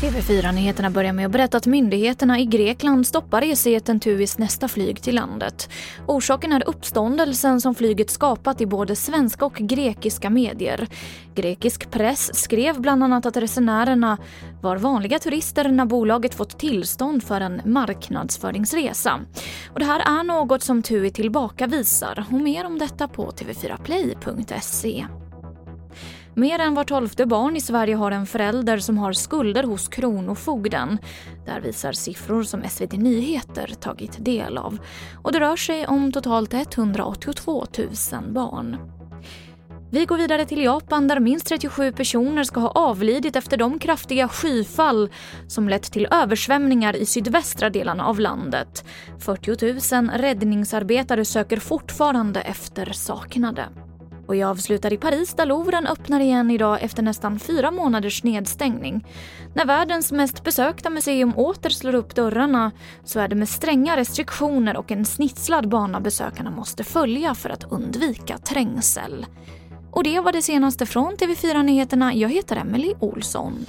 TV4-nyheterna börjar med att berätta att myndigheterna i Grekland stoppar resejätten Tuis nästa flyg till landet. Orsaken är uppståndelsen som flyget skapat i både svenska och grekiska medier. Grekisk press skrev bland annat att resenärerna var vanliga turister när bolaget fått tillstånd för en marknadsföringsresa. Och det här är något som TUI tillbakavisar och mer om detta på tv4play.se. Mer än var tolfte barn i Sverige har en förälder som har skulder hos Kronofogden. Där visar siffror som SVT Nyheter tagit del av. Och det rör sig om totalt 182 000 barn. Vi går vidare till Japan där minst 37 personer ska ha avlidit efter de kraftiga skyfall som lett till översvämningar i sydvästra delarna av landet. 40 000 räddningsarbetare söker fortfarande efter saknade. Och jag avslutar i Paris där Louvren öppnar igen idag efter nästan fyra månaders nedstängning. När världens mest besökta museum åter slår upp dörrarna så är det med stränga restriktioner och en snitslad bana besökarna måste följa för att undvika trängsel. Och det var det senaste från TV4 Nyheterna. Jag heter Emily Olsson.